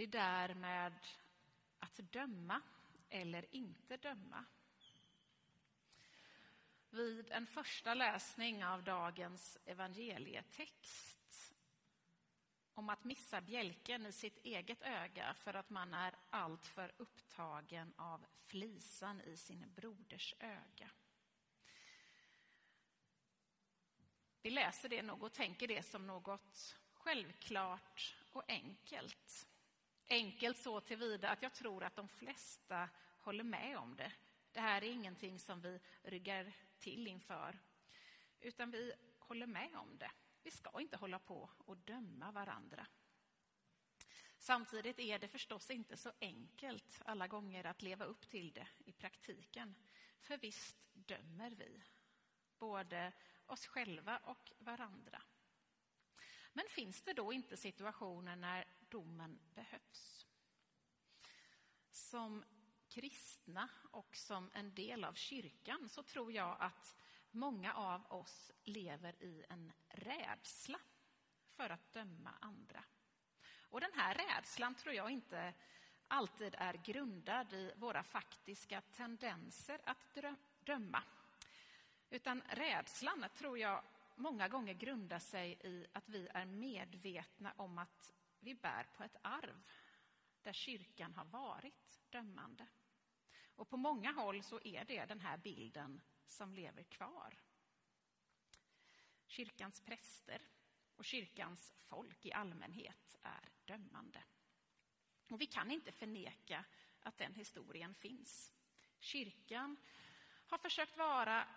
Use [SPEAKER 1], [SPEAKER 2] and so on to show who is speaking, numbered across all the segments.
[SPEAKER 1] det där med att döma eller inte döma. Vid en första läsning av dagens evangelietext om att missa bjälken i sitt eget öga för att man är alltför upptagen av flisan i sin broders öga. Vi läser det nog och tänker det som något självklart och enkelt. Enkelt så tillvida att jag tror att de flesta håller med om det. Det här är ingenting som vi ryggar till inför, utan vi håller med om det. Vi ska inte hålla på och döma varandra. Samtidigt är det förstås inte så enkelt alla gånger att leva upp till det i praktiken. För visst dömer vi, både oss själva och varandra. Men finns det då inte situationer när domen behövs? Som kristna och som en del av kyrkan så tror jag att många av oss lever i en rädsla för att döma andra. Och den här rädslan tror jag inte alltid är grundad i våra faktiska tendenser att döma. Utan rädslan tror jag många gånger grundar sig i att vi är medvetna om att vi bär på ett arv där kyrkan har varit dömande. Och på många håll så är det den här bilden som lever kvar. Kyrkans präster och kyrkans folk i allmänhet är dömande. Och vi kan inte förneka att den historien finns. Kyrkan har försökt vara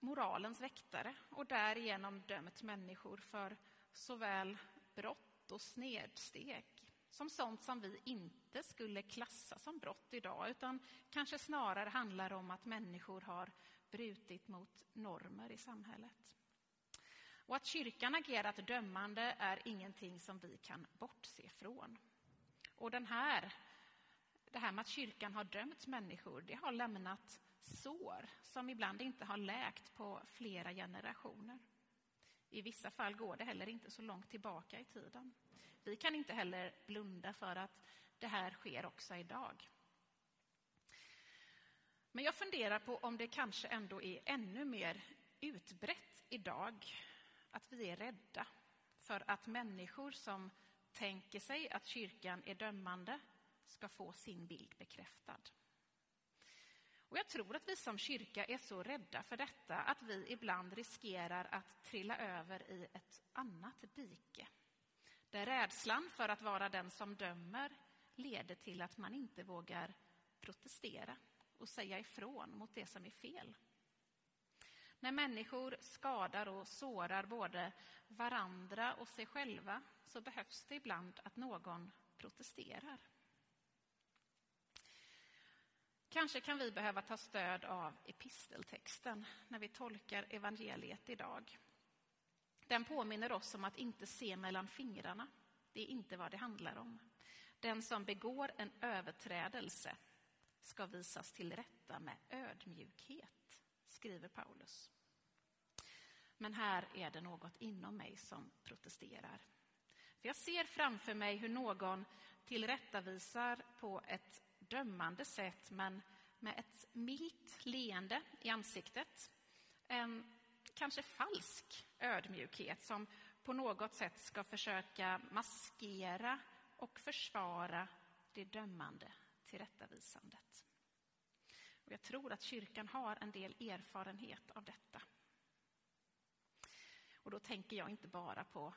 [SPEAKER 1] moralens väktare och därigenom dömt människor för såväl brott och snedsteg som sånt som vi inte skulle klassa som brott idag utan kanske snarare handlar om att människor har brutit mot normer i samhället. Och att kyrkan agerat dömande är ingenting som vi kan bortse från. Och den här, det här med att kyrkan har dömt människor, det har lämnat sår som ibland inte har läkt på flera generationer. I vissa fall går det heller inte så långt tillbaka i tiden. Vi kan inte heller blunda för att det här sker också idag. Men jag funderar på om det kanske ändå är ännu mer utbrett idag att vi är rädda för att människor som tänker sig att kyrkan är dömande ska få sin bild bekräftad. Och jag tror att vi som kyrka är så rädda för detta att vi ibland riskerar att trilla över i ett annat dike. Där rädslan för att vara den som dömer leder till att man inte vågar protestera och säga ifrån mot det som är fel. När människor skadar och sårar både varandra och sig själva så behövs det ibland att någon protesterar. Kanske kan vi behöva ta stöd av episteltexten när vi tolkar evangeliet idag. Den påminner oss om att inte se mellan fingrarna. Det är inte vad det handlar om. Den som begår en överträdelse ska visas till rätta med ödmjukhet, skriver Paulus. Men här är det något inom mig som protesterar. För jag ser framför mig hur någon tillrättavisar på ett dömande sätt men med ett milt leende i ansiktet. En kanske falsk ödmjukhet som på något sätt ska försöka maskera och försvara det dömande tillrättavisandet. Och jag tror att kyrkan har en del erfarenhet av detta. Och då tänker jag inte bara på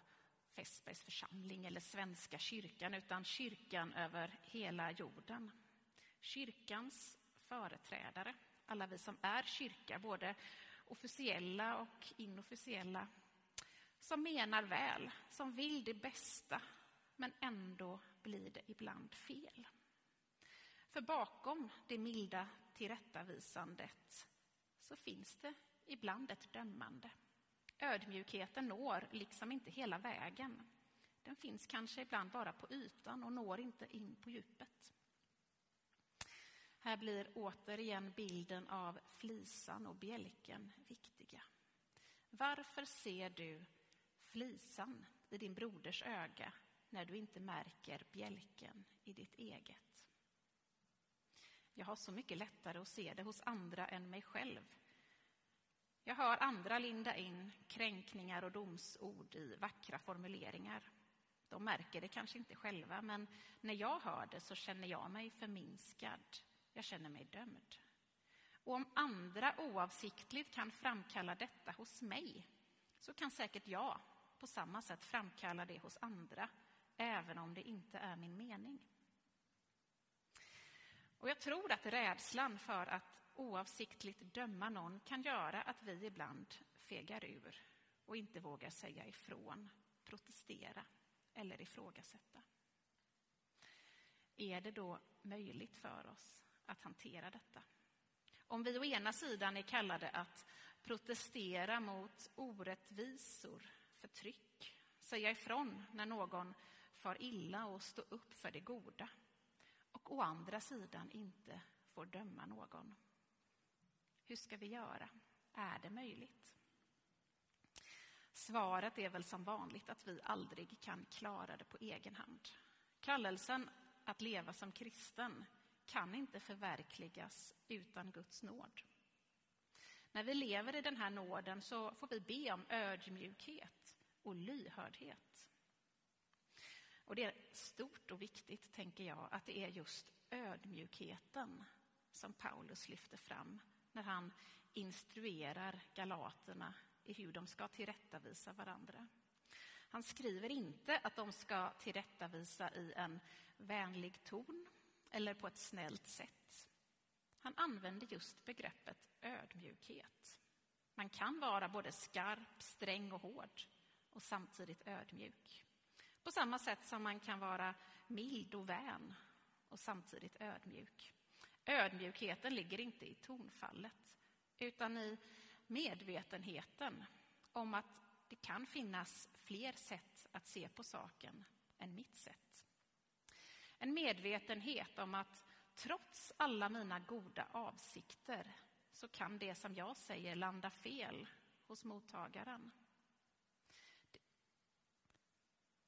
[SPEAKER 1] Fässbergs församling eller Svenska kyrkan utan kyrkan över hela jorden kyrkans företrädare, alla vi som är kyrka, både officiella och inofficiella, som menar väl, som vill det bästa, men ändå blir det ibland fel. För bakom det milda tillrättavisandet så finns det ibland ett dömande. Ödmjukheten når liksom inte hela vägen. Den finns kanske ibland bara på ytan och når inte in på djupet. Här blir återigen bilden av flisan och bjälken viktiga. Varför ser du flisan i din broders öga när du inte märker bjälken i ditt eget. Jag har så mycket lättare att se det hos andra än mig själv. Jag hör andra linda in kränkningar och domsord i vackra formuleringar. De märker det kanske inte själva, men när jag hör det så känner jag mig förminskad. Jag känner mig dömd. Och om andra oavsiktligt kan framkalla detta hos mig så kan säkert jag på samma sätt framkalla det hos andra, även om det inte är min mening. Och jag tror att rädslan för att oavsiktligt döma någon kan göra att vi ibland fegar ur och inte vågar säga ifrån, protestera eller ifrågasätta. Är det då möjligt för oss att hantera detta? Om vi å ena sidan är kallade att protestera mot orättvisor, förtryck, säga ifrån när någon far illa och stå upp för det goda och å andra sidan inte får döma någon. Hur ska vi göra? Är det möjligt? Svaret är väl som vanligt att vi aldrig kan klara det på egen hand. Kallelsen att leva som kristen kan inte förverkligas utan Guds nåd. När vi lever i den här nåden så får vi be om ödmjukhet och lyhördhet. Och det är stort och viktigt, tänker jag, att det är just ödmjukheten som Paulus lyfter fram när han instruerar galaterna i hur de ska tillrättavisa varandra. Han skriver inte att de ska tillrättavisa i en vänlig ton eller på ett snällt sätt. Han använder just begreppet ödmjukhet. Man kan vara både skarp, sträng och hård och samtidigt ödmjuk. På samma sätt som man kan vara mild och vän och samtidigt ödmjuk. Ödmjukheten ligger inte i tonfallet utan i medvetenheten om att det kan finnas fler sätt att se på saken än mitt sätt. En medvetenhet om att trots alla mina goda avsikter så kan det som jag säger landa fel hos mottagaren.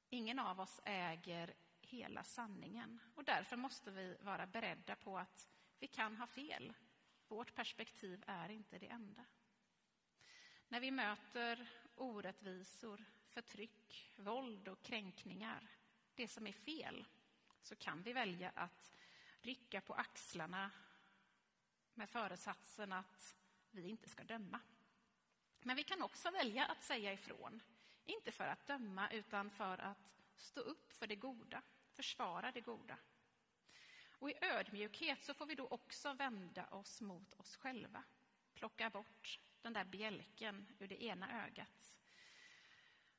[SPEAKER 1] Ingen av oss äger hela sanningen och därför måste vi vara beredda på att vi kan ha fel. Vårt perspektiv är inte det enda. När vi möter orättvisor, förtryck, våld och kränkningar, det som är fel, så kan vi välja att rycka på axlarna med föresatsen att vi inte ska döma. Men vi kan också välja att säga ifrån. Inte för att döma, utan för att stå upp för det goda, försvara det goda. Och i ödmjukhet så får vi då också vända oss mot oss själva. Plocka bort den där bjälken ur det ena ögat.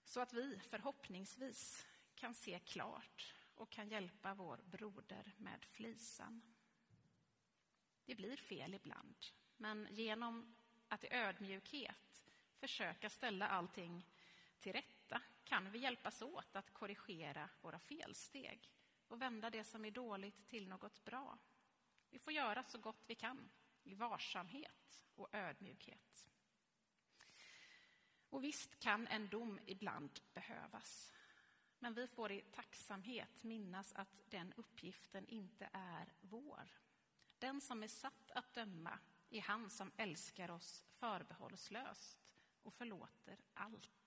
[SPEAKER 1] Så att vi förhoppningsvis kan se klart och kan hjälpa vår broder med flisan. Det blir fel ibland, men genom att i ödmjukhet försöka ställa allting till rätta kan vi hjälpas åt att korrigera våra felsteg och vända det som är dåligt till något bra. Vi får göra så gott vi kan i varsamhet och ödmjukhet. Och visst kan en dom ibland behövas. Men vi får i tacksamhet minnas att den uppgiften inte är vår. Den som är satt att döma är han som älskar oss förbehållslöst och förlåter allt.